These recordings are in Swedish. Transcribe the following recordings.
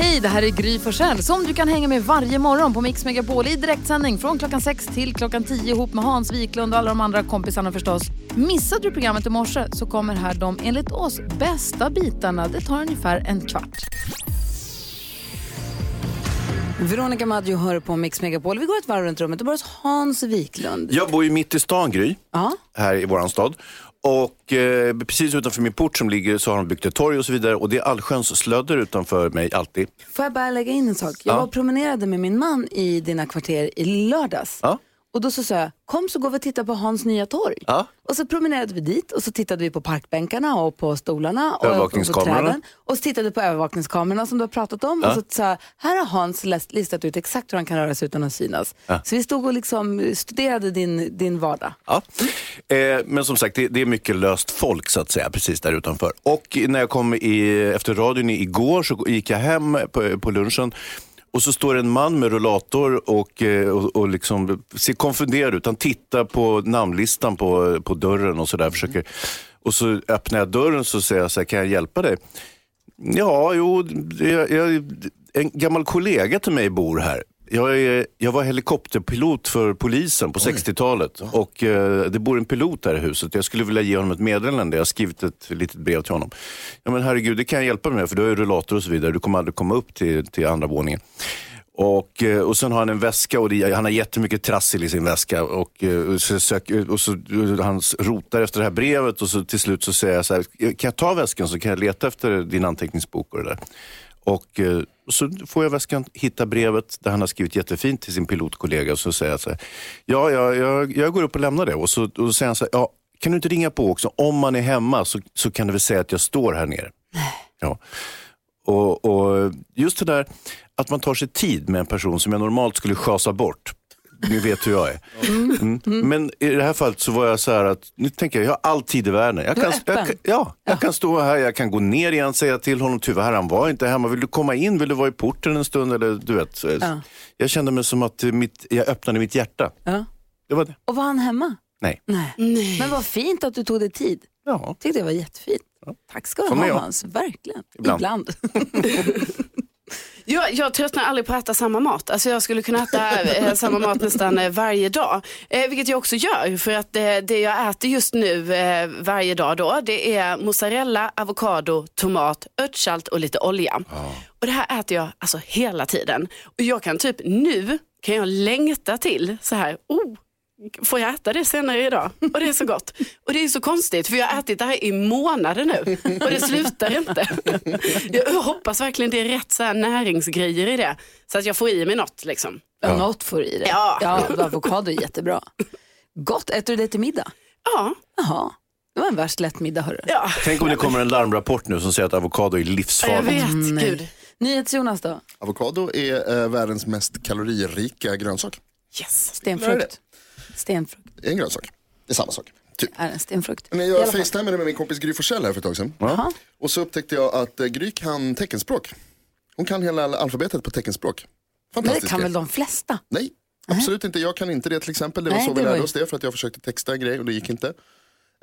Hej, det här är Gry Forssell som du kan hänga med varje morgon på Mix Megapol i direktsändning från klockan 6 till klockan 10 ihop med Hans Wiklund och alla de andra kompisarna förstås. Missade du programmet i morse så kommer här de enligt oss bästa bitarna. Det tar ungefär en kvart. Veronica Maggio hör på Mix Megapol. Vi går ett varv runt rummet och börjar hos Hans Wiklund. Jag bor ju mitt i stan, Gry, Ja. här i våran stad. Och eh, precis utanför min port som ligger så har de byggt ett torg och så vidare. Och det är allsköns slödder utanför mig, alltid. Får jag bara lägga in en sak? Jag Ja. var och promenerade med min man i dina kvarter i lördags. Ja. Och då så sa jag, kom så går vi och tittar på Hans nya torg. Ja. Och så promenerade vi dit och så tittade vi på parkbänkarna och på stolarna. Och, på träden. och så tittade vi på övervakningskamerorna som du har pratat om. Och så sa jag, här har Hans listat ut exakt hur han kan röra sig utan att synas. Så vi stod och liksom studerade din, din vardag. Ja. Eh, men som sagt, det, det är mycket löst folk så att säga, precis där utanför. Och när jag kom i, efter radion igår så gick jag hem på, på lunchen. Och så står en man med rullator och, eh, och, och liksom ser konfunderad ut. Han tittar på namnlistan på, på dörren och sådär. Försöker. Och så öppnar jag dörren så säger jag så här, kan jag hjälpa dig? Ja, jo, jag, jag, en gammal kollega till mig bor här. Jag, är, jag var helikopterpilot för polisen på 60-talet och eh, det bor en pilot här i huset. Jag skulle vilja ge honom ett meddelande. Jag har skrivit ett litet brev till honom. Ja men herregud, det kan jag hjälpa dig med för du har ju rullator och så vidare. Du kommer aldrig komma upp till, till andra våningen. Och, eh, och sen har han en väska och det, han har jättemycket trassel i sin väska. Och, eh, och, så, söker, och så han rotar efter det här brevet och så till slut så säger jag så här, kan jag ta väskan så kan jag leta efter din anteckningsbok och det där. Och eh, så får jag väskan, hitta brevet där han har skrivit jättefint till sin pilotkollega och så säger jag så här, ja, ja jag, jag går upp och lämnar det. Och så, och så säger han så här, ja, kan du inte ringa på också? Om man är hemma så, så kan du väl säga att jag står här nere. Ja. Och, och just det där att man tar sig tid med en person som jag normalt skulle schasa bort. Ni vet hur jag är. Mm. Men i det här fallet så var jag så här att, nu tänker jag, jag har all tid i världen. Jag kan, jag, kan- ja, jag kan stå här, jag kan gå ner igen, säga till honom, tyvärr han var inte hemma. Vill du komma in? Vill du vara i porten en stund? Eller, du vet. Så, Ja. Jag kände mig som att mitt, jag öppnade mitt hjärta. Ja. Det var det. Och var han hemma? Nej. Nej. Men vad fint att du tog dig tid. Ja. tyckte det var jättefint. Tack ska du ha. Hans, verkligen. Ibland. Jag, jag tröttnar aldrig på att äta samma mat. Alltså jag skulle kunna äta eh, samma mat nästan eh, varje dag. Eh, vilket jag också gör för att eh, det jag äter just nu varje dag då det är mozzarella, avokado, tomat, örtsalt och lite olja. Och det här äter jag alltså hela tiden. Och jag kan typ nu kan jag längta till så här, oh, Får jag äta det senare idag? Och det är så gott. Och det är så konstigt för jag har ätit det här i månader nu och det slutar inte. Jag hoppas verkligen det är rätt så här näringsgrejer i det så att jag får i mig något liksom. Ja. Något får i det. Ja. ja avokado är jättebra. Gott, äter du det till middag? Ja, Jaha, det var en värst lätt middag hörru. ja. Tänk om det kommer en larmrapport nu som säger att avokado är jag livsfarligt. vet. Nej. Gud. NyhetsJonas då? Avokado är eh, världens mest kaloririka grönsak. Yes. Stenfrukt. Stenfrukt. Det är en grönsak. Det är samma sak. Typ. Är en stenfrukt. Men jag facetimade med min kompis Gry Forssell här för ett tag sedan. Jaha. Och så upptäckte jag att eh, Gry kan teckenspråk. Hon kan hela alfabetet på teckenspråk. Men det Fantastiskt. kan väl de flesta? Nej, absolut inte. Jag kan inte det till exempel. Det var Nej, så vi det var lärde ju- oss det för att jag försökte texta en grej och det gick inte.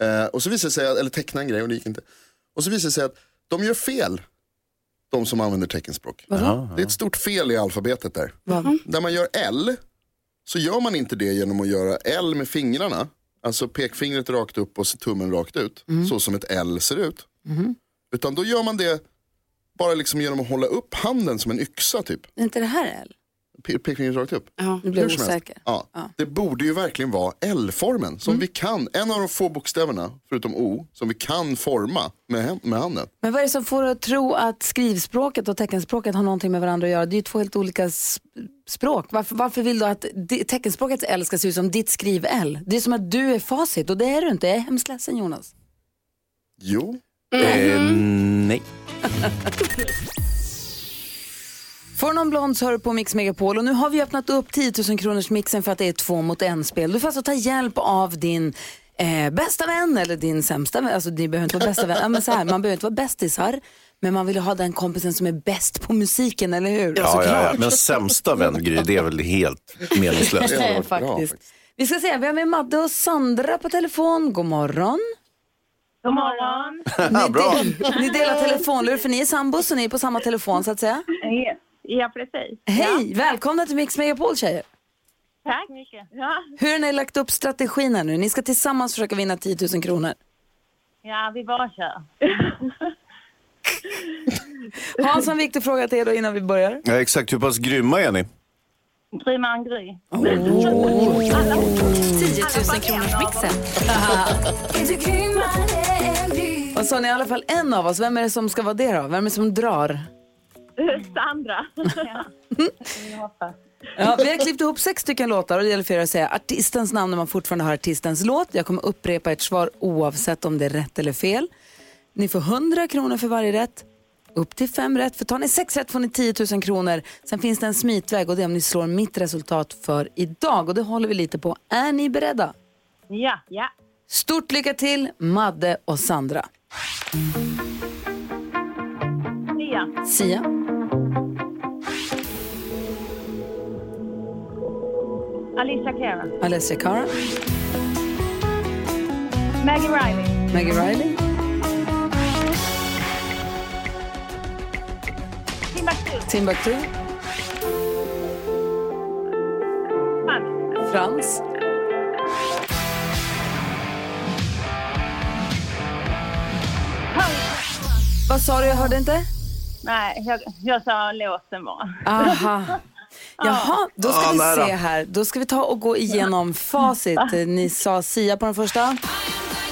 Eh, och så visade det sig, att- eller teckna en grej och det gick inte. Och så visade det sig att de gör fel, de som använder teckenspråk. Vadå? Det är ett stort fel i alfabetet där. Vad? Där man gör L så gör man inte det genom att göra L med fingrarna. Alltså pekfingret rakt upp och tummen rakt ut. Så som ett L ser ut. Utan då gör man det bara liksom genom att hålla upp handen som en yxa typ. Är inte det här L? Pe- Pekfingret rakt upp. Ja. Nu helst. osäker. Ja. Det borde ju verkligen vara L-formen som vi kan. En av de få bokstäverna, förutom O, som vi kan forma med, med handen. Men vad är det som får dig att tro att skrivspråket och teckenspråket har någonting med varandra att göra? Det är ju två helt olika språk. Varför, varför vill du att teckenspråkets L ska se ut som ditt skriv-L? Det är som att du är facit och det är du inte. Jag är hemskt ledsen Jonas. Jo, Eh, nej. Får någon blond så hör på Mix Megapol och nu har vi öppnat upp 10 000 kronors mixen för att det är två mot en spel. Du får alltså ta hjälp av din eh, bästa vän eller din sämsta vän. Alltså ni behöver inte vara bästa vän. Ja, men så här, man behöver inte vara bästisar. Men man vill ju ha den kompisen som är bäst på musiken, eller hur? Ja, ja, ja. Men sämsta vän, Gry, det är väl helt meningslöst. Nej, faktiskt. Vi ska se, vi har med Madde och Sandra på telefon. God morgon. God morgon. Ni, Bra. del, ni delar telefonlur för ni är sambos så ni är på samma telefon så att säga. Ja, precis. Hej, välkomna till Mix Megapol tjejer. Tack mycket. Ja, Hur har ni lagt upp strategin här nu? Ni ska tillsammans försöka vinna 10 000 kronor. ja vi bara kör. Hans har en viktig fråga till er då innan vi börjar. Ja, exakt, hur pass grymma är ni? Grymma än Gry. 10 000 kronors mixen. Och så har ni i alla fall en av oss. Vem är det som ska vara det då? Vem är det som drar? Sandra. Ja. Vi hoppas. Ja, vi har klippt ihop sex stycken låtar och det gäller för er att säga artistens namn när man fortfarande har artistens låt. Jag kommer upprepa ert svar oavsett om det är rätt eller fel. Ni får 100 kronor för varje rätt. Upp till fem rätt. För tar ni sex rätt får ni 10 000 kronor. Sen finns det en smitväg och det är om ni slår mitt resultat för idag. Och det håller vi lite på. Är ni beredda? Ja, ja. Stort lycka till, Madde och Sandra. Sia. Sia, Alicia Cara. Alessia Cara, Maggie Riley. Maggie Riley, Timbuktu. Timbuktu, Frans. Frans, Vad sa du? Jag hörde inte. Nej, jag, jag sa låten bara. Aha. Jaha, då ska vi se här. Då ska vi ta och gå igenom facit. Ni sa Sia på den första.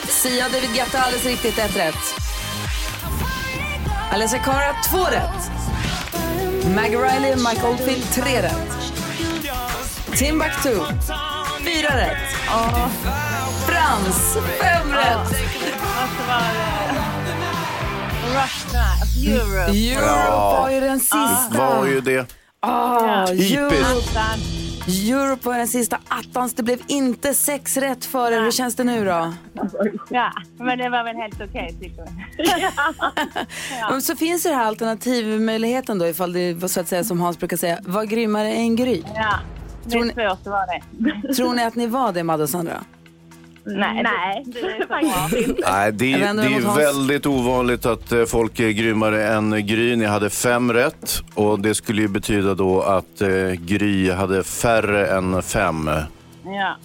Sia David Guetta alldeles riktigt, ett rätt. Alessia Cara, två rätt. Maggie Riley och Mike Oldfield, tre rätt. Timbuktu, fyra rätt. Frans, fem rätt. Var det... Russia. Europe. Europe var ju den Det var sista. ju det. Ah. Europe var den sista attans. Det blev inte sex rätt för er. Hur känns det nu då? Ja, men det var väl helt okej tycker jag. Så finns det här alternativmöjligheten då ifall det var så att säga som Hans brukar säga, var grymmare än Gry. Ja, det Tror är ni- svårt att vara det. Tror ni att ni var det Madde och Sandra? Nej, Nej det är faktiskt. Nej, det, det är väldigt ovanligt att eh, folk är grymmare än Gry. Ni hade fem rätt och det skulle ju betyda då att eh, Gry hade färre än fem. Ja.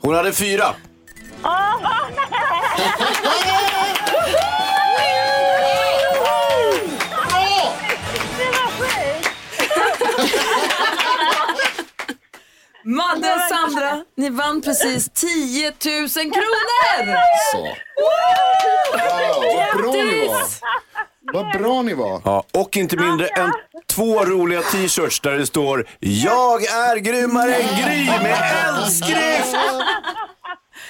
Hon hade fyra. Madde och Sandra, ni vann precis 10 000 kronor! Så. Wow, vad bra ni var. Vad bra ni var. Ja, och inte mindre än två roliga t-shirts där det står “Jag är grymmare än Gry” med eldskrift.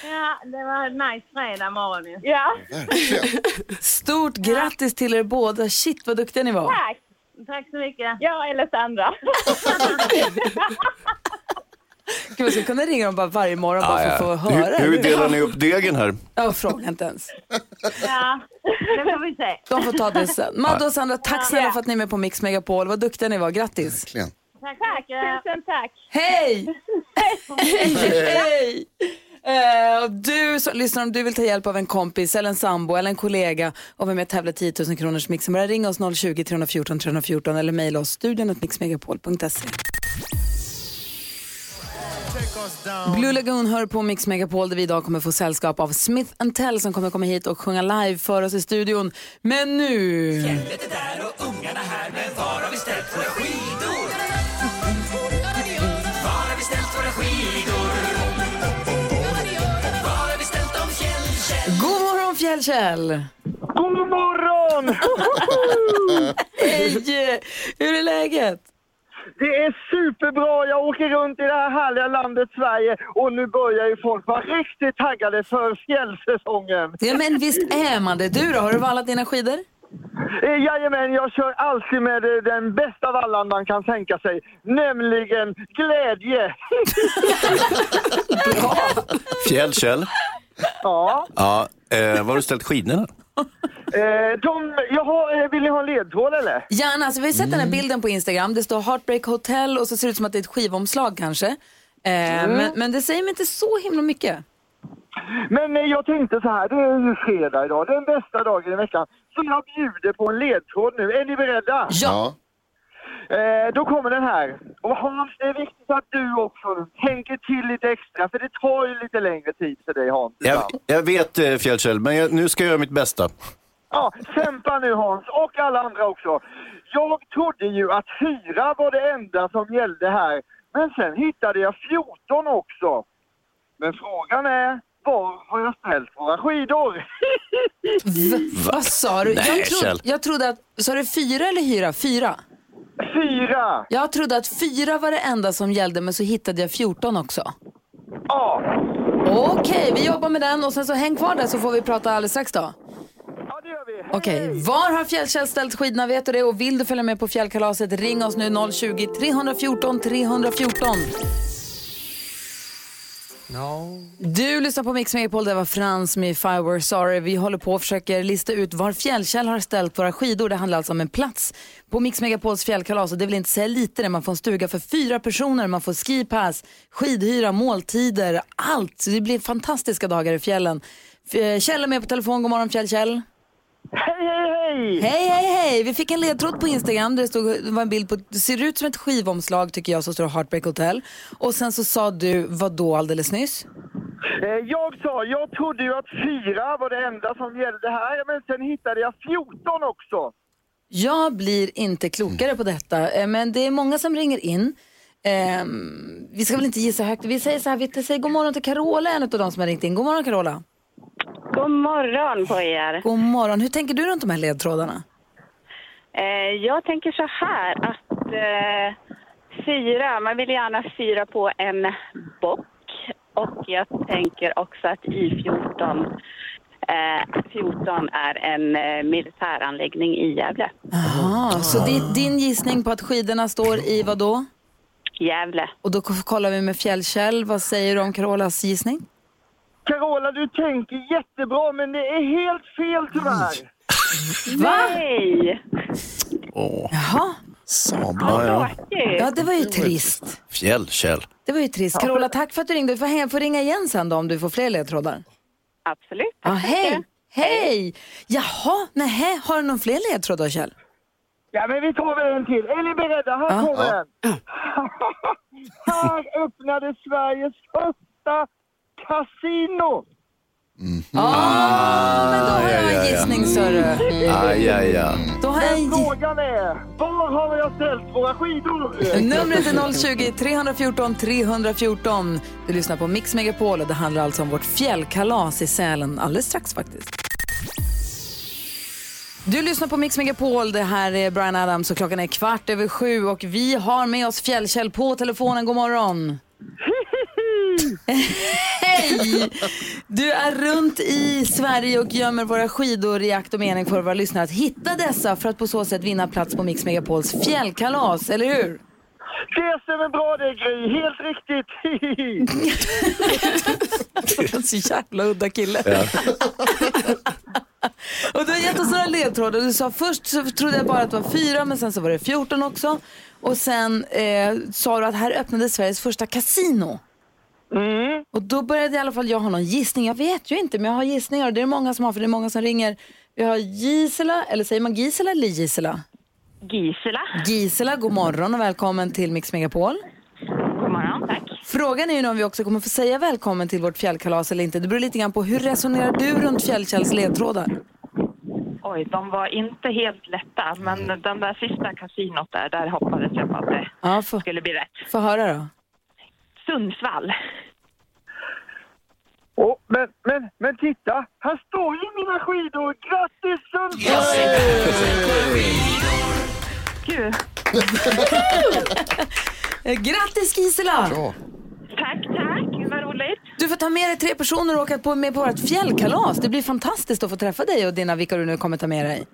ja, det var en nice fredag morgon ju. Ja. Stort grattis till er båda. Shit vad duktiga ni var. Tack. Tack så mycket. Ja, eller Sandra. Gud, Vi ska kunna ringa dem bara varje morgon bara för att få Hur, höra. hur delar ni upp degen här? Ja, fråga inte ens. ja, det får vi se. De får ta det sen. Madde och Sandra, tack snälla för att ni är med på Mix Megapol. Vad duktiga ni var. Grattis. Verkligen. Tack, tack. Tusen tack. Hej! Hej! Eh, och du som lyssnar, om du vill ta hjälp av en kompis eller en sambo eller en kollega och vara med och tävla 10 000 kronors mixen, bara ring oss 020 314 314 eller mejla oss studion mixmegapol.se. Blue Lagoon hör på Mix Megapol där vi idag kommer få sällskap av Smith Tell som kommer komma hit och sjunga live för oss i studion. Men nu... God morgon Fjällkäll! God morgon! Hej! Hur är läget? Det är superbra. Jag åker runt i det här härliga landet Sverige och nu börjar ju folk vara riktigt taggade för fjällsäsongen. Ja men visst är man det. Du då, har du vallat dina skidor? Eh, Jajamän, jag kör alltid med eh, den bästa vallan man kan tänka sig, nämligen glädje. Fjällkäll. ja. Ja, eh, var har du ställt skidorna? Eh, de, jag har, eh, vill ni ha en ledtråd eller? Gärna, alltså, vi har sett den här bilden på Instagram. Det står Heartbreak Hotel och så ser det ut som att det är ett skivomslag kanske. Eh, men, men det säger mig inte så himla mycket. Men eh, jag tänkte så här, det är ju fredag idag, den bästa dagen i veckan. Så jag bjuder på en ledtråd nu. Är ni beredda? Ja. Eh, då kommer den här. Och Hans, det är viktigt att du också tänker till lite extra, för det tar ju lite längre tid för dig Hans. Jag, jag vet eh, Fjällkäll, men jag, nu ska jag göra mitt bästa. Ja, kämpa nu Hans, och alla andra också. Jag trodde ju att fyra var det enda som gällde här, men sen hittade jag 14 också. Men frågan är, var har jag ställt våra skidor? Vad sa du? Nej, jag, trodde, jag trodde att, sa du fyra eller hyra? Fyra? Fyra! Jag trodde att fyra var det enda som gällde men så hittade jag 14 också. Ja, Okej, vi jobbar med den och sen så häng kvar där så får vi prata alldeles strax då. ja det gör vi. Okej, var har Fjällkäll ställt skidorna? Vet du det? Och vill du följa med på fjällkalaset, ring oss nu 020-314 314. Du lyssnar på Mix Megapol, det var Frans med If I Were Sorry. Vi håller på och försöker lista ut var Fjällkäll har ställt våra skidor. Det handlar alltså om en plats på Mix Megapols fjällkalas och det vill inte säga lite det. Man får en stuga för fyra personer, man får skipass, skidhyra, måltider, allt. Så det blir fantastiska dagar i fjällen. Eh, Kjell är med på telefon, god morgon Fjällkäll. Hej, hej, hej! Hej, hej, hej! Vi fick en ledtråd på Instagram. där Det, stod, det var en bild på, det ser ut som ett skivomslag tycker jag, så står Heartbreak Hotel. Och sen så sa du vad då alldeles nyss? Eh, Jag sa, jag trodde ju att fyra var det enda som gällde här, men sen hittade jag 14 också. Jag blir inte klokare på detta, eh, men det är många som ringer in. Ehm, vi ska väl inte gissa högt. Vi säger så här, vi säger god morgon till Carola, en av de som har ringt in. God morgon Carola. God morgon på er. God morgon. Hur tänker du runt de här ledtrådarna? Eh, jag tänker så här att eh, fyra, man vill gärna fyra på en bock. Och jag tänker också att I14 eh, 14 är en eh, militäranläggning i Gävle. Aha, så di, din gissning på att skidorna står i vad då? Gävle. Och då kollar vi med Fjällkäll. Vad säger du om Carolas gissning? Carola, du tänker jättebra, men det är helt fel tyvärr. Nej! Åh, Jaha, sablar ja. Ja det var ju trist. Fjällkäll. Det var ju trist. Carola, tack för att du ringde. Du får, hänga, får ringa igen sen då om du får fler ledtrådar. Absolut. Ja, hej! Hej! Jaha, nej, har du någon fler ledtrådar Kjell? Ja, men vi tar väl en till. Är ni beredda? Här Ja. kommer den. Här öppnade Sveriges första kasino. Ah, men då har jag en gissning, större. Aj, aj, aj. Då har jag en Frågan är, var har jag ställt våra skidor? Numret är 020 314 314. Du lyssnar på Mix Megapol och det handlar alltså om vårt fjällkalas i Sälen alldeles strax faktiskt. Du lyssnar på Mix Megapol, det här är Brian Adams och klockan är kvart över sju och vi har med oss Fjällkäll på telefonen. God morgon! Hej! Du är runt i Sverige och gömmer våra skidor i akt och mening för våra lyssnare att hitta dessa för att på så sätt vinna plats på Mix Megapols fjällkalas, eller hur? Det stämmer bra det Gry, helt riktigt. Så jävla udda kille. och du har gett oss några ledtrådar. Du sa först så trodde jag bara att det var fyra men sen så var det 14 också. Och sen eh, sa du att här öppnade Sveriges första kasino. Mm. Och då började i alla fall jag ha någon gissning. Jag vet ju inte men jag har gissningar. Det är många som har för det är många som ringer. Vi har Gisela, eller säger man Gisela eller Gisela? Gisela. Gisela, god morgon och välkommen till Mix Megapol. God morgon, tack. Frågan är ju nu om vi också kommer få säga välkommen till vårt fjällkalas eller inte. Det beror lite grann på hur resonerar du runt Fjällkälls ledtrådar? Oj, de var inte helt lätta, men den där sista kasinot där, där hoppades jag på att det Ja, få, skulle bli rätt. få höra då. Sundsvall. Oh, men, men, men titta, här står ju mina skidor. Grattis Sundsvall! Gud, Grattis Gisela! tack, tack. Vad roligt. Du får ta med dig tre personer och åka på, med på vårt fjällkalas. Det blir fantastiskt att få träffa dig och dina, vilka du nu kommer ta med dig.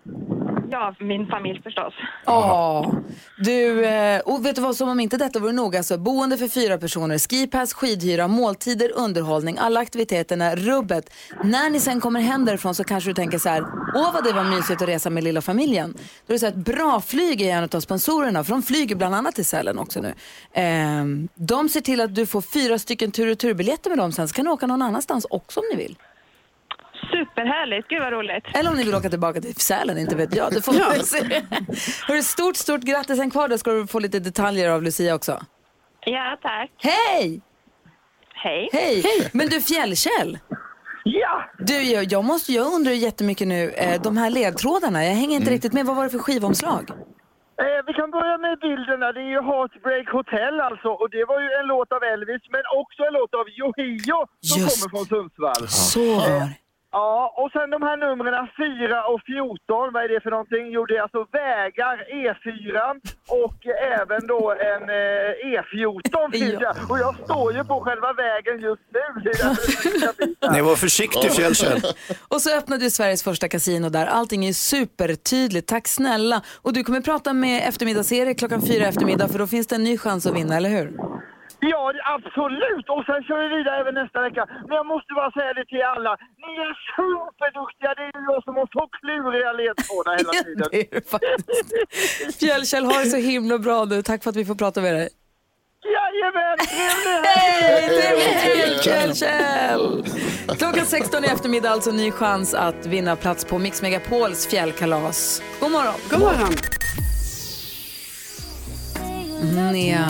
Ja, min familj förstås. Ja. du, eh, och vet du vad, som om inte detta vore nog, alltså boende för fyra personer, skipass, skidhyra, måltider, underhållning, alla aktiviteterna, rubbet. När ni sen kommer hem därifrån så kanske du tänker så här, åh vad det var mysigt att resa med lilla familjen. Då är det så att bra flyg är en av sponsorerna, för de flyger bland annat till Sälen också nu. Ehm, de ser till att du får fyra stycken tur och turbiljetter med dem sen, så kan du åka någon annanstans också om ni vill. Superhärligt, gud vad roligt. Eller om ni vill åka tillbaka till Sälen, inte vet jag. Det får man se. Hörru, stort, stort grattis. En kvar där ska du få lite detaljer av Lucia också. Ja, tack. Hej! Hej. Hej! Men du Fjällkäll. Ja! Du, jag, jag, måste, jag undrar jättemycket nu, eh, de här ledtrådarna, jag hänger inte riktigt med. Vad var det för skivomslag? Eh, vi kan börja med bilden där. Det är ju Heartbreak Hotel alltså. Och det var ju en låt av Elvis, men också en låt av Yohio som Just. kommer från Sundsvall. Så var det. Ja, och sen de här numren 4 och 14, vad är det för någonting? Jo, det är alltså vägar, E4 och även då en eh, E14 finns Ja. Och jag står ju på själva vägen just nu. Nej, var försiktig Fjällkäll. Och så öppnade du Sveriges första kasino där. Allting är supertydligt. Tack snälla. Och du kommer prata med eftermiddags-Erik klockan fyra eftermiddag för då finns det en ny chans att vinna, eller hur? Ja, absolut! Och sen kör vi vidare även nästa vecka. Men jag måste bara säga det till alla. Ni är superduktiga! Det är ju jag som har så kluriga ledtrådar hela tiden. det är det faktiskt. Fjällkäll, ha det så himla bra nu. Tack för att vi får prata med dig. Jajamän! Trevlig kul, Fjällkäll! Klockan 16 i eftermiddag alltså ny chans att vinna plats på Mix Megapols fjällkalas. God morgon! God morgon. Nea.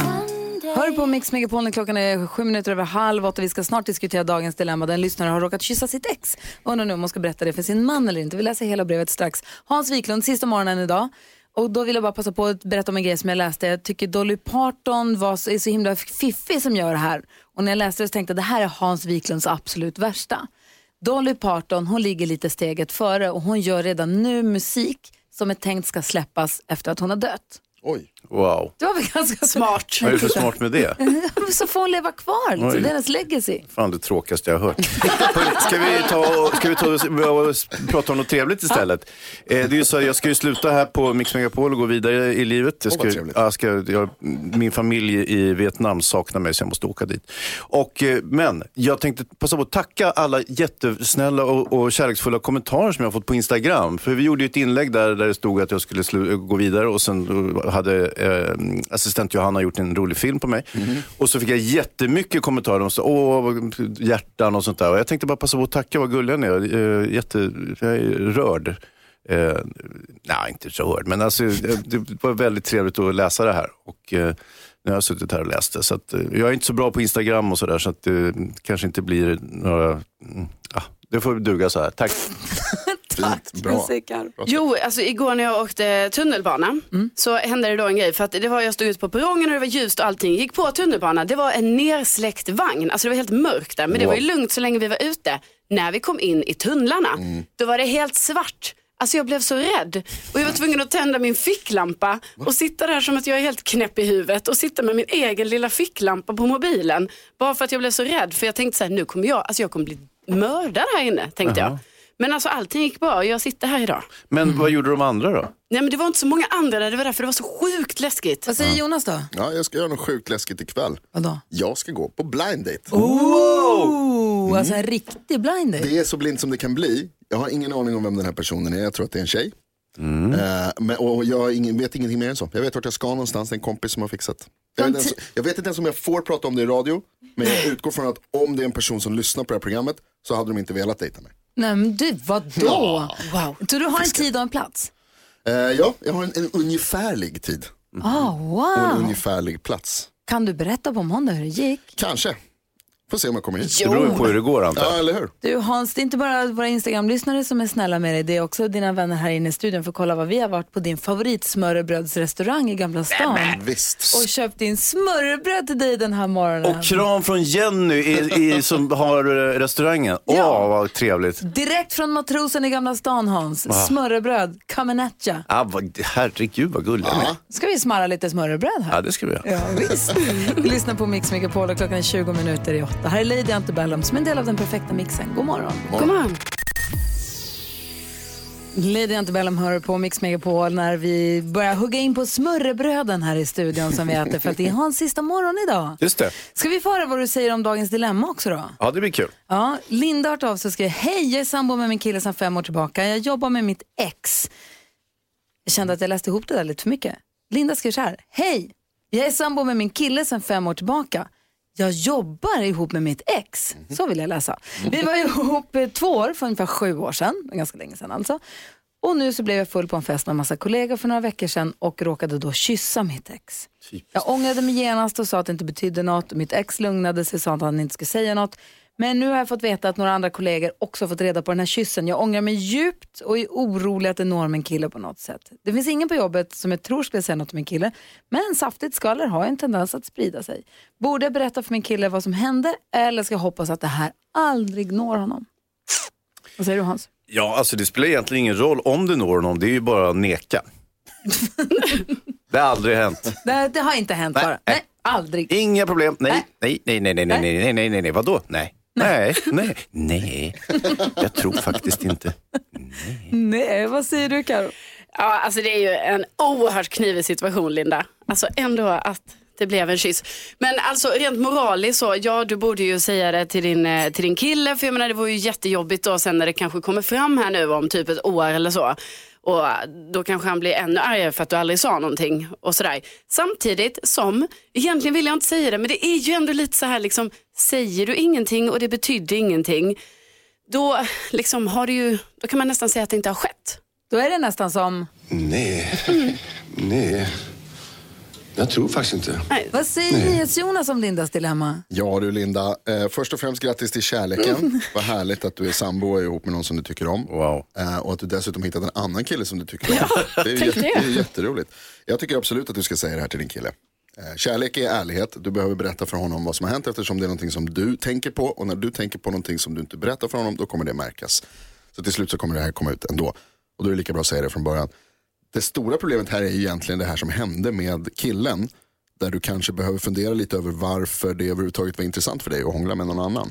Hör på Mix Megapol när klockan är sju minuter över halv åtta. Vi ska snart diskutera dagens dilemma. Den lyssnare har råkat kyssa sitt ex. Och undrar nu om hon ska berätta det för sin man eller inte. Vi läser hela brevet strax. Hans Wiklund, sista morgonen idag. Och då vill jag bara passa på att berätta om en grej som jag läste. Jag tycker Dolly Parton var så, är så himla fiffig som gör det här. Och när jag läste det så tänkte jag det här är Hans Wiklunds absolut värsta. Dolly Parton, hon ligger lite steget före och hon gör redan nu musik som är tänkt ska släppas efter att hon har dött. Oj. Wow. Det var väl ganska Smart. Vad är det för smart med det? så får hon leva kvar, liksom. Det är hennes legacy. Fan det tråkigaste jag har hört. Ska vi ta, ska vi ta och prata om något trevligt istället? Eh, det är ju så, jag ska ju sluta här på Mix Megapol och gå vidare i livet. Jag ska, trevligt. jag ska, jag, min familj i Vietnam saknar mig så jag måste åka dit. Och, eh, men jag tänkte passa på att tacka alla jättesnälla och, och kärleksfulla kommentarer som jag har fått på Instagram. För vi gjorde ju ett inlägg där, där det stod att jag skulle slu, gå vidare och sen eh, hade assistent Johanna gjort en rolig film på mig. Och så fick jag jättemycket kommentarer om så, åh, vad- hjärtan och sånt där. Och jag tänkte bara passa på att tacka vad gulliga ni är. Eh, jätte, jag är rörd. Eh, nej, inte så rörd, men alltså, det, det var väldigt trevligt att läsa det här. Och, eh, nu har jag suttit här och läst det. Så att, eh, jag är inte så bra på Instagram och sådär, så att det kanske inte blir några... Mm, ja, det får duga så här. Tack. Tack, bra. Musikar. Jo, alltså igår när jag åkte tunnelbana så hände det då en grej. För att det var, jag stod ute på perrongen och det var ljust och allting. Gick på tunnelbana, det var en nersläckt vagn. Alltså det var helt mörkt där. Men det var ju lugnt så länge vi var ute. När vi kom in i tunnlarna, då var det helt svart. Alltså jag blev så rädd och jag var tvungen att tända min ficklampa och sitta där som att jag är helt knäpp i huvudet och sitta med min egen lilla ficklampa på mobilen. Bara för att jag blev så rädd för jag tänkte så här, nu kommer jag, alltså jag kommer bli mördad här inne, tänkte jag. Men alltså allting gick bra jag sitter här idag. Men vad gjorde de andra då? Nej men det var inte så många andra där, det var därför det var så sjukt läskigt. Vad säger Jonas då? Ja, jag ska göra något sjukt läskigt ikväll. Vadå? Jag ska gå på blind date. Oh, alltså en riktig blind date. Det är så blint som det kan bli. Jag har ingen aning om vem den här personen är. Jag tror att det är en tjej. Eh, men, och jag ingen, vet ingenting mer än så. Jag vet vart jag ska någonstans. Det är en kompis som har fixat. Jag vet, inte ens, jag vet inte ens om jag får prata om det i radio. Men jag utgår från att om det är en person som lyssnar på det här programmet så hade de inte velat dejta mig. Nej men du, vadå? Wow. Så du har en tid och en plats? Eh, ja, jag har en, en ungefärlig tid Ah, och en wow. ungefärlig plats. Kan du berätta på måndag hur det gick? Kanske. Får se om jag kommer hit. Det beror på hur det går antar jag. Ja, eller hur? Du Hans, det är inte bara våra Instagram-lyssnare som är snälla med dig, det är också dina vänner här inne i studion för att kolla vad vi har varit på din favoritsmörrebrödsrestaurang i Gamla stan. Visst. Och köpt in smörrebröd till dig den här morgonen. Och kram från Jenny i, i, som har eh, restaurangen. Åh, Ja. vad trevligt. Direkt från matrosen i Gamla stan Hans. Smörrebröd, coming at ya. Ah, vad, herregud vad gulliga är. Ska vi smarra lite smörrebröd här? Ja, det ska vi göra. Ja, visst. Lyssna på Mix Megapol och klockan är 20 minuter i åtta. Här är Lady Antebellum som en del av den perfekta mixen. God morgon. God morgon. Lady Antebellum hör på Mix Megapol när vi börjar hugga in på smörrebröden här i studion som vi äter för att det är Hans sista morgon idag. Just det. Ska vi få höra vad du säger om dagens dilemma också då? Ja, det blir kul. Ja, Linda har av sig och skriver, hej jag är sambo med min kille sedan fem år tillbaka. Jag jobbar med mitt ex. Jag kände att jag läste ihop det där lite för mycket. Linda skriver så här, hej jag är sambo med min kille sedan fem år tillbaka. Jag jobbar ihop med mitt ex. Så vill jag läsa. Vi var ihop två år för ungefär sju år sedan, ganska länge sedan alltså. Och nu så blev jag full på en fest med en massa kollegor för några veckor sedan och råkade då kyssa mitt ex. Jag ångrade mig genast och sa att det inte betydde något. Mitt ex lugnade sig och sa att han inte skulle säga något. Men nu har jag fått veta att några andra kollegor också fått reda på den här kyssen. Jag ångrar mig djupt och är orolig att det når min kille på något sätt. Det finns ingen på jobbet som jag tror skulle säga något till min kille. Men saftigt skvaller har en tendens att sprida sig. Borde jag berätta för min kille vad som hände eller ska jag hoppas att det här aldrig når honom? Vad säger du Hans? Ja, alltså det spelar egentligen ingen roll om det når honom, det är ju bara att neka. det har aldrig hänt. Det, det har inte hänt Nej, bara. nej. Nej, aldrig. Inga problem. Nej, Nej. nej, nej, nej, nej, nej, nej, nej, nej, nej, vadå? Nej. Nej, nej, nej. Jag tror faktiskt inte. Nej, vad säger du Karo? Ja, alltså det är ju en oerhört knivig situation Linda. Alltså ändå att det blev en kyss. Men alltså rent moraliskt så, ja du borde ju säga det till din, eh, till din kille för jag menar det var ju jättejobbigt då sen när det kanske kommer fram här nu om typ ett år eller så. Och då kanske han blir ännu argare för att du aldrig sa någonting och sådär. Samtidigt som, egentligen vill jag inte säga det, men det är ju ändå lite så här liksom, säger du ingenting och det betydde ingenting, då liksom har det ju, då kan man nästan säga att det inte har skett. Då är det nästan som, Nej, nej. Jag tror faktiskt inte. vad säger Jonas om Lindas dilemma? Ja du Linda, eh, först och främst grattis till kärleken. Vad härligt att du är sambo och är ihop med någon som du tycker om. Wow. Eh, och att du dessutom hittat en annan kille som du tycker om. det, är jätte, det är jätteroligt. Jag tycker absolut att du ska säga det här till din kille. Eh, kärlek är ärlighet. Du behöver berätta för honom vad som har hänt eftersom det är någonting som du tänker på. Och när du tänker på någonting som du inte berättar för honom då kommer det märkas. Så till slut så kommer det här komma ut ändå. Och då är det lika bra att säga det från början. Det stora problemet här är ju egentligen det här som hände med killen. Där du kanske behöver fundera lite över varför det överhuvudtaget var intressant för dig att hångla med någon annan.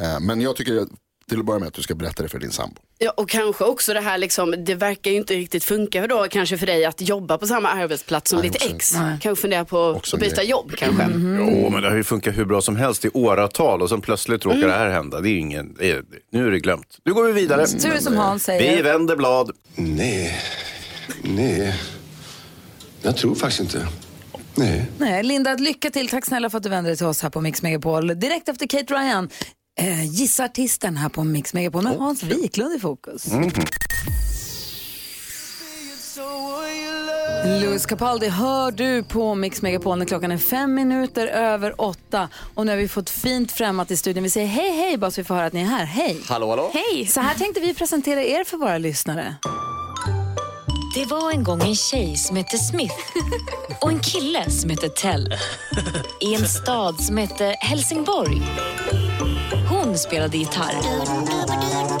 Eh, Men jag tycker till att börja med att du ska berätta det för din sambo. Ja, och kanske också det här liksom, det verkar ju inte riktigt funka då kanske för dig att jobba på samma arbetsplats som Nej, ditt också- ex. Kanske fundera på Också att byta grej. jobb kanske. Jo, men det har ju funkat hur bra som helst i åratal och sen plötsligt råkar det här hända. Det är ingen, det är, nu är det glömt. Nu går vi vidare. Så är det som Hans Vi säger. vänder blad. Nej, nej. Jag tror faktiskt inte. Nej. Nej, Linda, lycka till. Tack snälla för att du vände dig till oss här på Mix Megapol. Direkt efter Kate Ryan, eh, gissa artisten här på Mix Megapol med Hans Wiklund i fokus. Louis Capaldi hör du på Mix Megapol när klockan är fem minuter över åtta. Och nu har vi fått fint främmat i studion. Vi säger hej, hej bara så vi får höra att ni är här. Hej! Hallå, hallå. Hej! Så här tänkte vi presentera er för våra lyssnare. Det var en gång en tjej som hette Smith och en kille som hette Tell. I en stad som hette Helsingborg. Hon spelade gitarr.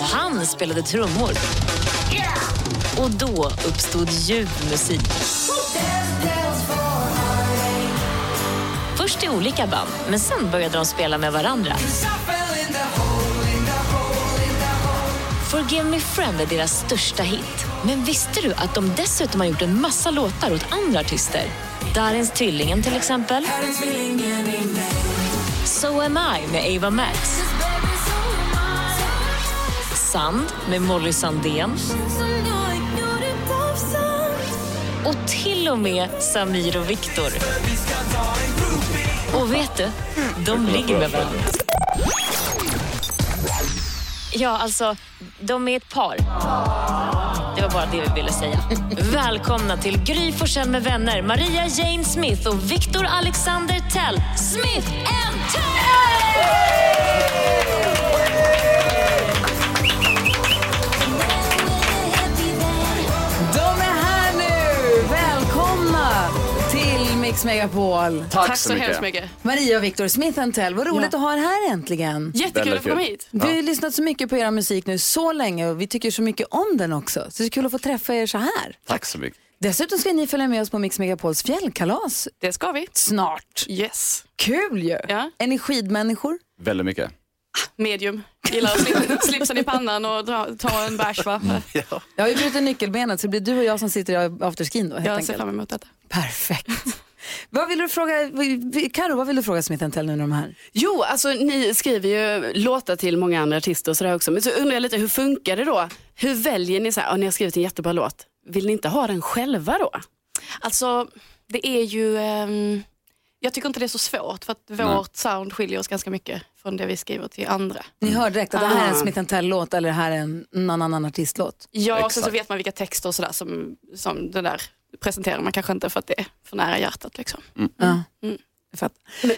Han spelade trummor. Och då uppstod ljuv musik. Först i olika band, men sen började de spela med varandra. Forgive Me Friend är deras största hit. Men visste du att de dessutom har gjort en massa låtar åt andra artister? Darins Tvillingen till exempel. So Am I med Ava Max. Sand med Molly Sandén. Och till och med Samir och Viktor. Och vet du? De ligger med varandra. Ja, alltså, de är ett par. Det var bara det vi ville säga. Välkomna till Gry Forssell med vänner, Maria Jane Smith och Victor Alexander Tell. Smith Mix Megapol. Tack, så hemskt mycket. Maria och Victor Smith Tell. Vad roligt att ha er här äntligen. Jättekul att få komma hit. Vi har ju lyssnat så mycket på er musik nu så länge och vi tycker så mycket om den också. Så det är kul att få träffa er så här. Tack så mycket. Dessutom ska ni följa med oss på Mix Megapols fjällkalas Det ska vi. snart. Yes. Kul ju! Ja. Är ni skidmänniskor? Väldigt mycket. medium. Gillar att slip, slipsen i pannan och dra, ta en bärs va. Jag har ju brutit nyckelbenet så det blir du och jag som sitter i afterskin då helt Jag ser enkelt. fram emot detta. Perfekt. Vad vill du fråga, Karo, vad vill du fråga Smith Tell nu när de här? Jo, alltså ni skriver ju låtar till många andra artister och sådär också. Men så undrar jag lite, hur funkar det då? Hur väljer ni så här, ja, ni har skrivit en jättebra låt. Vill ni inte ha den själva då? Alltså det är ju, ehm, jag tycker inte det är så svårt för att vårt sound skiljer oss ganska mycket från det vi skriver till andra. Ni hör direkt att det här är en Ah. Smith Tell-låt eller det här är en någon annan artistlåt? Ja, och sen så vet man vilka texter och sådär som, som det där presenterar man kanske inte för att det är för nära hjärtat. Liksom. Ja. Mm.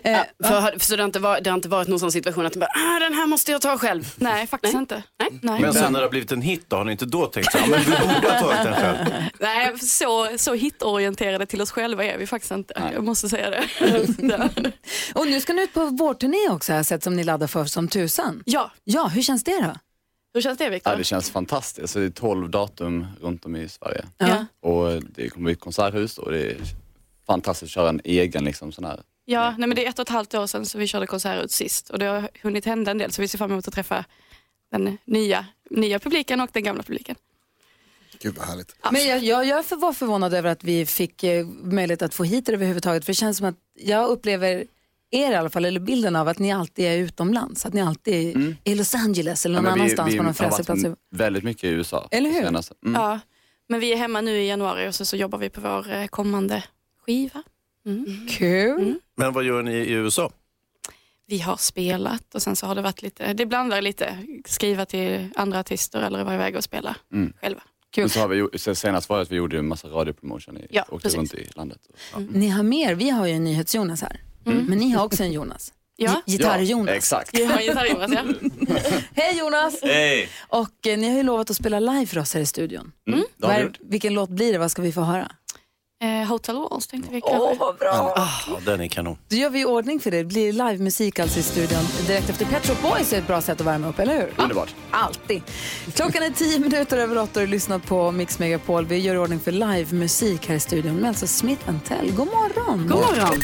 Ja, för, för så det har, inte varit, det har inte varit någon sån situation att du bara, ah, den här måste jag ta själv? Nej, faktiskt inte. Nej. Men sen när det har blivit en hit då, har ni inte då tänkt så men vi borde ha tagit den själv? Nej, så, så hitorienterade till oss själva är vi faktiskt inte. Jag måste säga det. Och nu ska ni ut på vårturné också har jag sett som ni laddar för som tusan. Ja. Ja, hur känns det då? Hur känns det Viktor? Ja, det känns fantastiskt. Så det är 12 datum runt om i Sverige. Ja. Och det kommer bli ett konserthus och det är fantastiskt att köra en egen liksom, sån här. Ja, nej, men det är ett och ett halvt år sedan så vi körde konsert ut sist och det har hunnit hända en del så vi ser fram emot att träffa den nya, nya publiken och den gamla publiken. Gud vad härligt. Men jag, jag, jag för- var förvånad över att vi fick eh, möjlighet att få hit er överhuvudtaget. För det känns som att jag upplever er i alla fall, eller bilden av att ni alltid är utomlands. Att ni alltid är i Los Angeles eller någon Mm. Ja, vi- annanstans vi på någon fräsig plats. väldigt mycket i USA. Eller hur? Mm. Ja, men vi är hemma nu i januari och så, så jobbar vi på vår eh, kommande skiva. Mm. Kul. Men vad gör ni i USA? Vi har spelat och sen så har det varit lite, det blandar lite, skriva till andra artister eller vara iväg och spela Mm. själva. Men så har vi, senast var det att vi gjorde en massa radiopromotion. I, Ja, åkte precis. runt i landet. Ni har mer, vi har ju en NyhetsJonas här. Mm. Men ni har också en Jonas. Ja. Gi- Gitarr-Jonas. Ja, exakt. En gitarr-Jonas, ja. Hej Jonas! Hej! Och eh, ni har ju lovat att spela live för oss här i studion. Mm, Vad- gjort. vilken låt blir det? Vad ska vi få höra? Eh, Hotel Walls tänkte vi kanske. Åh, vad bra! Ja, den är kanon. Då gör vi i ordning för det. Det blir livemusik alltså i studion direkt efter Pet Shop Boys är ett bra sätt att värma upp, eller hur? Underbart. Alltid. Klockan är tio minuter över åtta och du lyssnar på Mix Megapol. Vi gör i ordning för livemusik här i studion med alltså Smith Tell. God morgon! God morgon.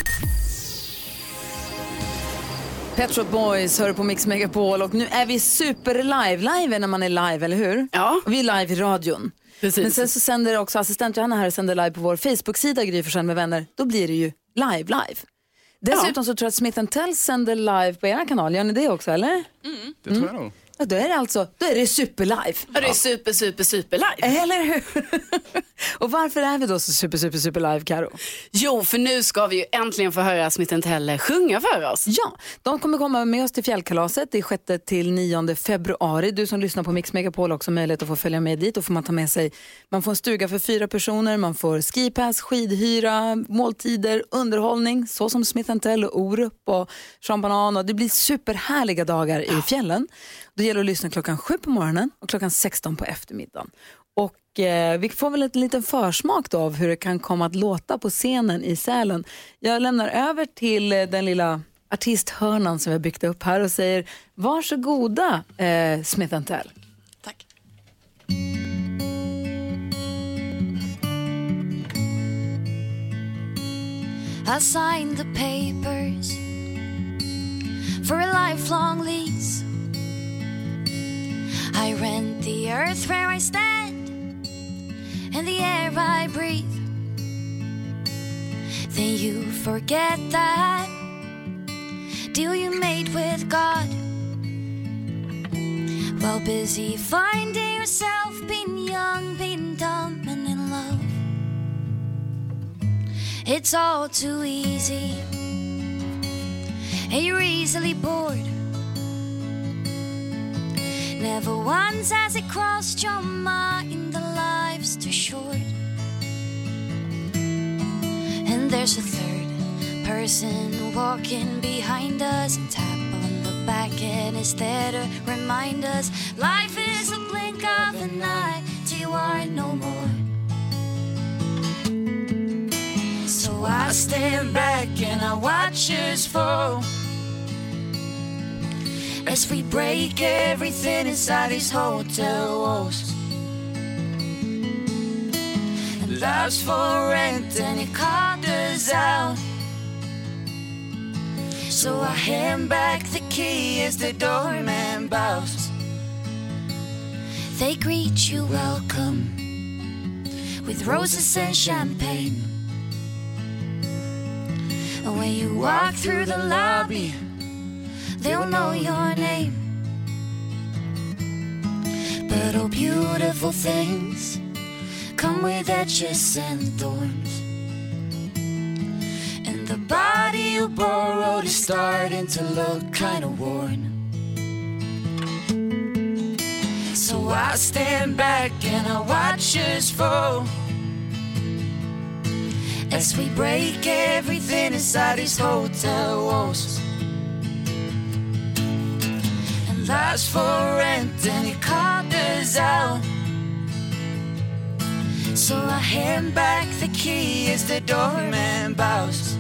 Pet Shop Boys hör på Mix Megapol och nu är vi super live. Live är när man är live, eller hur? Ja. Och vi är live i radion. Precis. Men sen så sänder också assistent Johanna här och sänder live på vår Facebook-sida Gry med vänner. Då blir det ju live, live. Dessutom så tror jag att Smith Tell sänder live på er kanal. Gör ni det också, eller? Det tror jag nog. Ja, då är det alltså då är det superlive. Ja, det är super, super, super live. Eller hur? och varför är vi då så super, super, super live, Karo? Jo, för nu ska vi ju äntligen få höra Smith Tell sjunga för oss. Ja, de kommer komma med oss till fjällkalaset. Det är 6 till 9 februari. Du som lyssnar på Mix Megapol har också möjlighet att få följa med dit. Då får man ta med sig, man får en stuga för fyra personer, man får skipass, skidhyra, måltider, underhållning, så som Smith Tell och Orup och Sean Banan. Och det blir superhärliga dagar i fjällen. Det gäller att lyssna klockan sju på morgonen och klockan 16 på eftermiddagen. Och eh, vi får väl en liten försmak då av hur det kan komma att låta på scenen i Sälen. Jag lämnar över till eh, den lilla artisthörnan som vi har byggt upp här och säger varsågoda eh, Smith Tell. Tack. I signed the papers for a lifelong lease. I rent the earth where I stand and the air I breathe. Then you forget that deal you made with God. While busy finding yourself being young, being dumb, and in love. It's all too easy, and you're easily bored. Never once has it crossed your mind too short. And there's a third person walking behind us and tap on the back, and it's there to remind us life is a blink of an eye till you are no more. So I stand back and I watch us fall as we break everything inside these hotel walls. Love's for rent and it us out. So I hand back the key as the doorman bows. They greet you welcome with roses and champagne. And when you walk through the lobby, they'll know your name. But oh, beautiful things with edges and thorns. And the body you borrowed is starting to look kind of worn. So I stand back and I watch us fall. As we break everything inside these hotel walls. And life's for rent and it us out. So I hand back the key as the doorman bows.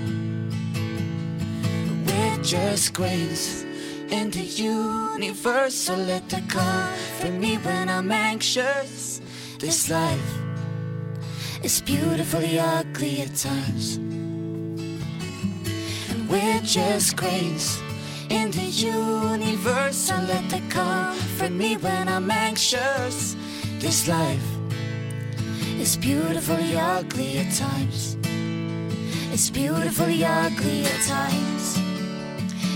We're just grains in the universe, so let the comfort me when I'm anxious. This life is beautifully ugly at times. We're just grains in the universe, so let the comfort me when I'm anxious. This life is beautifully ugly at times. It's beautifully ugly at times.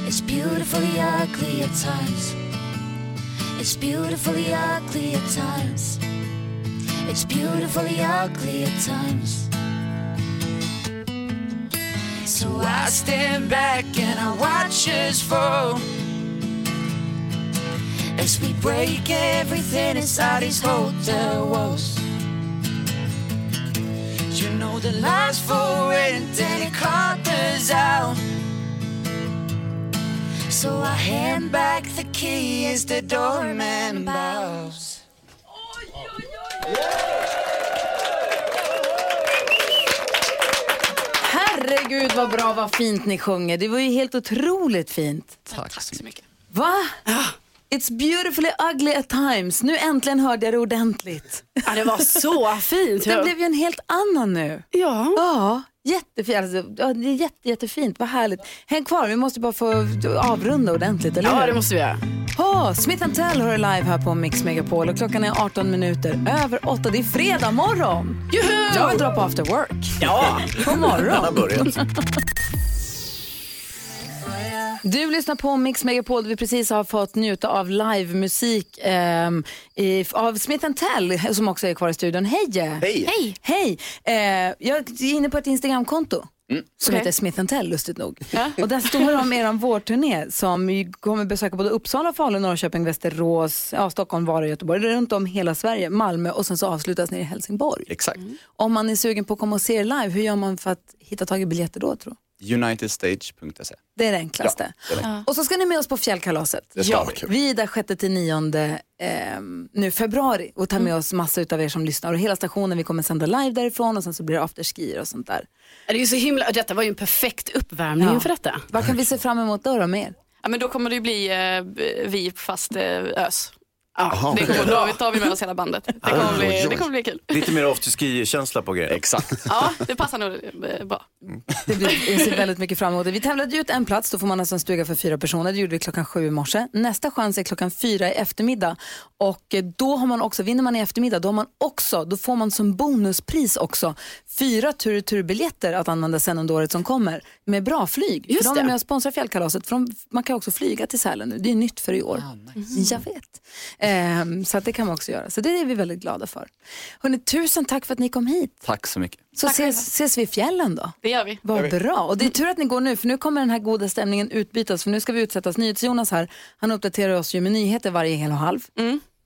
It's beautifully ugly at times. It's beautifully ugly at times. It's beautifully ugly at times. So I stand back and I watch us fall. As we break everything inside these hotel walls. The life's for rent and it us out. So I hand back the key as the doorman bows. Herregud vad bra, vad fint ni sjunger. Det var ju helt otroligt fint. Tack, så mycket. Va? It's beautifully ugly at times. Nu äntligen hörde jag det ordentligt. Ja, det var så fint. Det blev ju en helt annan nu. Ja. Ja, jättefint. Alltså, ja, det är jätte, jättefint. Vad härligt. Häng kvar, vi måste bara få avrunda ordentligt, eller Ja, hur? det måste vi göra. Oh, Smith Tell hör live här på Mix Megapol och klockan är 18 minuter över 8. Det är fredag morgon. Juhu! Jag vill dra på after work. Ja. God morgon. Den har börjat. Du lyssnar på Mix Megapol där vi precis har fått njuta av livemusik i, av Smith Tell som också är kvar i studion. Hej! Hej. Hej! Hej. Eh, jag är inne på ett Instagramkonto. Som Okej. heter Smith Tell lustigt nog. Och där står det om er vårturné som kommer besöka både Uppsala, Falun, Norrköping, Västerås, ja, Stockholm, Vara, Göteborg, runt om hela Sverige, Malmö och sen så avslutas ni i Helsingborg. Exakt. Om man är sugen på att komma och se er live, hur gör man för att hitta tag i biljetter då tror du? Unitedstage.se. Det är det enklaste. Ja, det är det. Och så ska ni med oss på fjällkalaset. Det ska vi. Vi är där 6 till 9 eh, nu februari och tar med oss massa av er som lyssnar och hela stationen vi kommer sända live därifrån och sen så blir det afterski och sånt där. Det är ju så himla, detta var ju en perfekt uppvärmning Ja. inför detta. Vad kan vi se fram emot då, då med er? Ja, men då kommer det ju bli eh, vi fast eh, ös. Ja. Det kommer, då tar vi med oss hela bandet. Det kommer bli, det kommer bli kul. Lite mer afterski-känsla på grejer. Exakt. Ja, det passar nog eh, bra. Det blir, jag ser väldigt mycket fram emot det. Vi tävlade ju ut en plats, då får man alltså en stuga för fyra personer. Det gjorde vi klockan sju i morse. Nästa chans är klockan fyra i eftermiddag. Och eh, då har man också, vinner man i eftermiddag, då har man också, då får man som bonuspris också fyra tur turbiljetter att använda sen under året som kommer med bra flyg. Just för de är det. med och sponsrar fjällkalaset. För de, man kan också flyga till Sälen nu. Det är nytt för i år. Jag vet. Ehm, så att det kan man också göra. Så det är vi väldigt glada för. Hörrni, tusen tack för att ni kom hit. Tack så mycket. Så ses, ses vi i fjällen då. Det gör vi. Vad bra. Och det är tur att ni går nu, för nu kommer den här goda stämningen utbytas. För nu ska vi utsättas. NyhetsJonas här, han uppdaterar oss ju med nyheter varje hel och halv.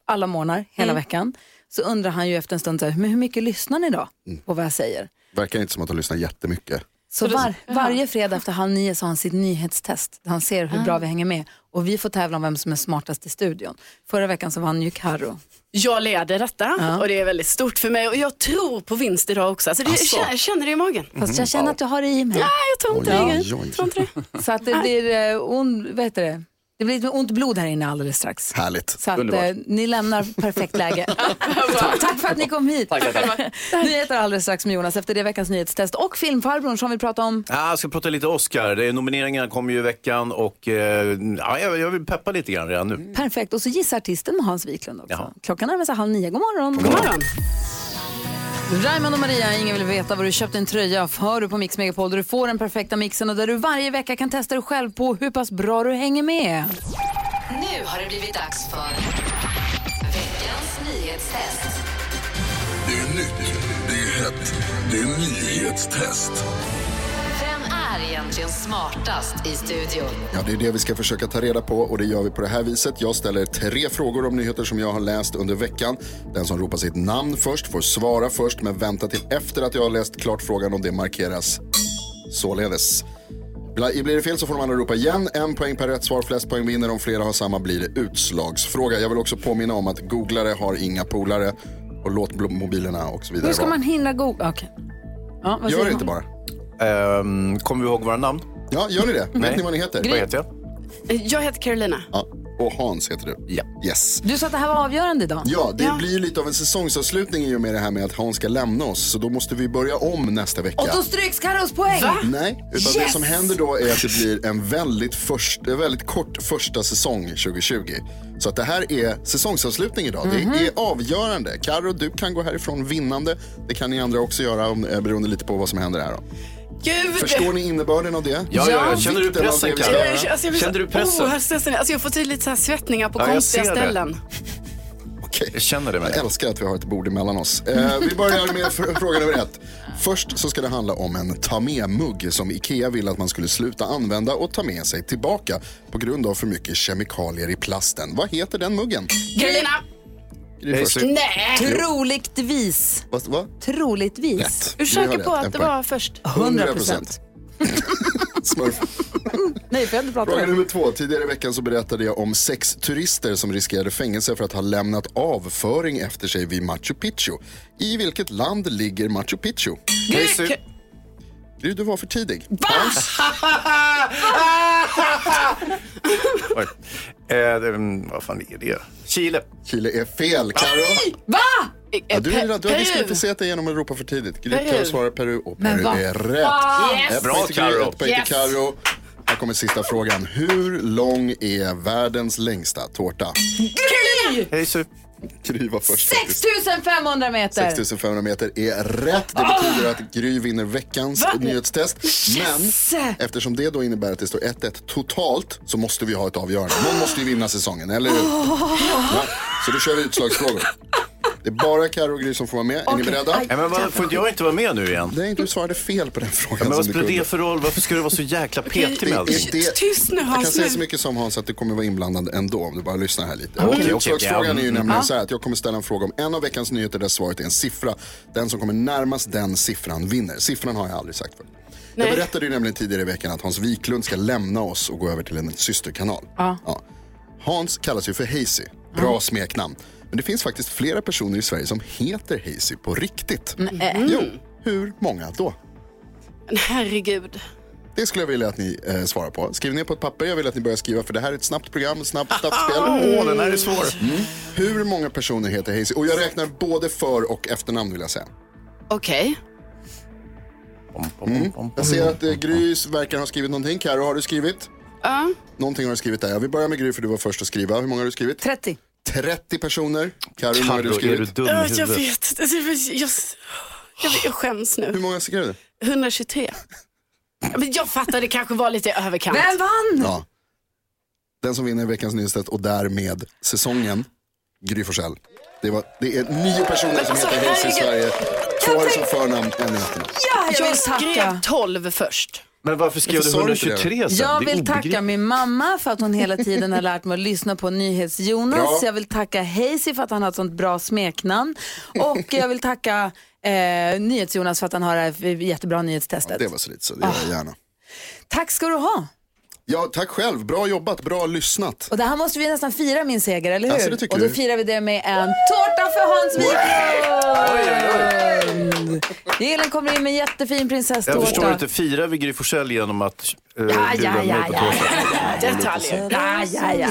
Alla morgnar, hela veckan. Så undrar han ju efter en stund, så här, men hur mycket lyssnar ni då på vad jag säger? Verkar inte som att de lyssnar jättemycket. Så var, varje fredag efter halv nio så har han sitt nyhetstest. Där han ser hur bra vi hänger med. Och vi får tävla om vem som är smartast i studion. Förra veckan så vann ju Karo. Jag leder detta Ja. och det är väldigt stort för mig och jag tror på vinst idag också. Alltså det, Asså? jag känner det i magen. Fast jag känner att jag har det i mig. Nej, jag tror inte det. oj, oj. Jag tror inte det. Så att det blir eh, on, vad heter det? Det blir lite ont blod här inne alldeles strax. Härligt. Så att, eh, ni lämnar perfekt läge. tack, tack för att ni kom hit. Tackar, tackar. Nyheter alldeles strax med Jonas efter det veckans nyhetstest och filmfarbrorn som vi pratar om. Ja, jag ska prata lite Oscar. Det är, nomineringarna kommer ju i veckan och eh, ja, jag, jag vill peppa lite grann redan nu. Perfekt. Och så gissa artisten med Hans Wiklund också. Jaha. Klockan närmar sig halv nio. God morgon. God morgon. Raymond och Maria, ingen vill veta vad du köpt en tröja för du på Mix Megapol där du får den perfekta mixen och där du varje vecka kan testa dig själv på hur pass bra du hänger med. Nu har det blivit dags för veckans nyhetstest. Det är nytt, det är hett, det är nyhetstest. Egentligen smartast i studion? Ja, det är det vi ska försöka ta reda på och det gör vi på det här viset. Jag ställer tre frågor om nyheter som jag har läst under veckan. Den som ropar sitt namn först får svara först men vänta till efter att jag har läst klart frågan och det markeras således. Blir blir det fel så får de andra ropa igen. En poäng per rätt svar, flest poäng vinner. Om flera har samma blir det utslagsfråga. Jag vill också påminna om att googlare har inga polare och låt mobilerna och så vidare Hur ska man hinna googla? Okej. Ja, Gör det inte bara. Ehm, kommer vi ihåg våra namn? Ja, gör ni det? Vet ni vad ni heter? Vad heter jag? Jag heter Carolina. Ja. Och Hans heter du? Ja. Yes. Du sa att det här var avgörande idag. Ja, det blir ju lite av en säsongsavslutning i och med det här med att Hans ska lämna oss. Så då måste vi börja om nästa vecka. Och då stryks Carros poäng. Nej, utan det Yes! som händer då är att det blir en väldigt, först, en väldigt kort första säsong 2020. Så att det här är säsongsavslutning idag. Mhm. Det är avgörande. Karo, du kan gå härifrån vinnande. Det kan ni andra också göra om, eh, beroende lite på vad som händer här. Då. Gud! Förstår ni innebörden av det? Ja, ja, ja. Känner du pressen? Jag, alltså, jag blir Kände så du pressen? oerhört stressad. Alltså, jag får till lite så här svettningar på Ja, konstiga ställen. Okej. Jag känner det med Jag älskar att vi har ett bord emellan oss. Eh, vi börjar med fr- fråga nummer ett. Först så ska det handla om en ta med-mugg som Ikea vill att man skulle sluta använda och ta med sig tillbaka på grund av för mycket kemikalier i plasten. Vad heter den muggen? Carolina! Nej! Troligtvis. Vad? vad? Troligtvis. Rätt. Är du säker på att det var först? 100 procent. Smurf. Nej, för jag pratat Fråga nummer två. Tidigare i veckan så berättade jag om sex turister som riskerade fängelse för att ha lämnat avföring efter sig vid Machu Picchu. I vilket land ligger Machu Picchu? Casey. Gry, du var för tidig. Oj. Eh, det- mm, vad fan är det? Chile. Chile är fel. Karo? Va? Ja, du, är, du har Peru. diskvalificerat dig genom att ropa för tidigt. Gry. Karo svarar Peru och Peru är rätt. Yes. Bra, Gry, ett poäng till Yes. Karo. Här kommer sista frågan. Hur lång är världens längsta tårta? Casey. Gry var först. faktiskt. 6500 meter. 6500 meter är rätt. Det betyder att Gry vinner veckans nyhetstest. Men eftersom det då innebär att det står 1-1 totalt så måste vi ha ett avgörande. Någon måste ju vinna säsongen, eller hur? Ja, så då kör vi utslagsfrågor. Det är bara Karo och Gry som får vara med. Är ni beredda? Nej, men vad, får inte jag inte vara med nu igen? Nej, du svarade fel på den frågan. Ja, men vad som du spelar kunde. det för roll? Varför ska du vara så jäkla petig med Det- allting? det- Tyst nu Jag kan Hans. säga nu. så mycket som Hans att du kommer vara inblandad ändå om du bara lyssnar här lite. Okej, okej, Utslagsfrågan okej. är ju Mm. nämligen Ja. så här att jag kommer ställa en fråga om en av veckans nyheter där svaret är en siffra. Den som kommer närmast den siffran vinner. Siffran har jag aldrig sagt förut. Jag Nej. berättade ju nämligen tidigare i veckan att Hans Wiklund ska lämna oss och gå över till en systerkanal. Ja. Hans kallas ju för Hazy, bra smeknamn. Men det finns faktiskt flera personer i Sverige som heter Hazy på riktigt. Nej. Jo, hur många då? Herregud. Det skulle jag vilja att ni eh, svarar på. Skriv ner på ett papper, jag vill att ni börjar skriva för det här är ett snabbt program, ett snabbt, snabbt spel. Åh, den här är svår. Mm. Hur många personer heter Hazy? Och jag räknar både för och efternamn vill jag säga. Okej. Mm. Jag ser att eh, Gry verkar ha skrivit någonting. Karo har du skrivit? Ja. Någonting har du skrivit där. Jag vill börja med Gry för du var först att skriva. Hur många har du skrivit? 30. 30 personer. Karo, hur många har du Carro, är du skrivit? dum i Ja, jag huvudet? vet. Alltså, jag, jag, jag, jag skäms Hur nu. många skrev du? 123. Ja, Men jag fattar, det kanske var lite i överkant. Vem vann? Ja. Den som vinner veckans nyhetstest och därmed säsongen, Gry Forssell. Det, var, det är nio personer som alltså, heter Hazy i. Sverige. Två har det som förnamn, en i efternamn. Ja, jag Jag skrev tacka. 12 först. Men varför skrev Varför du sa du inte det? 123 sen? Jag vill tacka min mamma för att hon hela tiden har lärt mig att lyssna på NyhetsJonas. Bra. Jag vill tacka Hazy för att han har ett sånt bra smeknamn. Och jag vill tacka eh, NyhetsJonas för att han har det här jättebra nyhetstestet. Det var så lite så, det gör jag gärna. Tack ska du ha. Ja, tack själv. Bra jobbat, bra lyssnat. Och det här måste vi nästan fira min seger, eller hur? Alltså, det tycker och då du. firar vi det med en tårta för Hans Wiklund! Elin kommer in med en jättefin Jag förstår prinsesstårta. inte, firar vi Gry genom att uh, Ja, ja, ja, ja, ja, detaljer. Ja, ja, ja.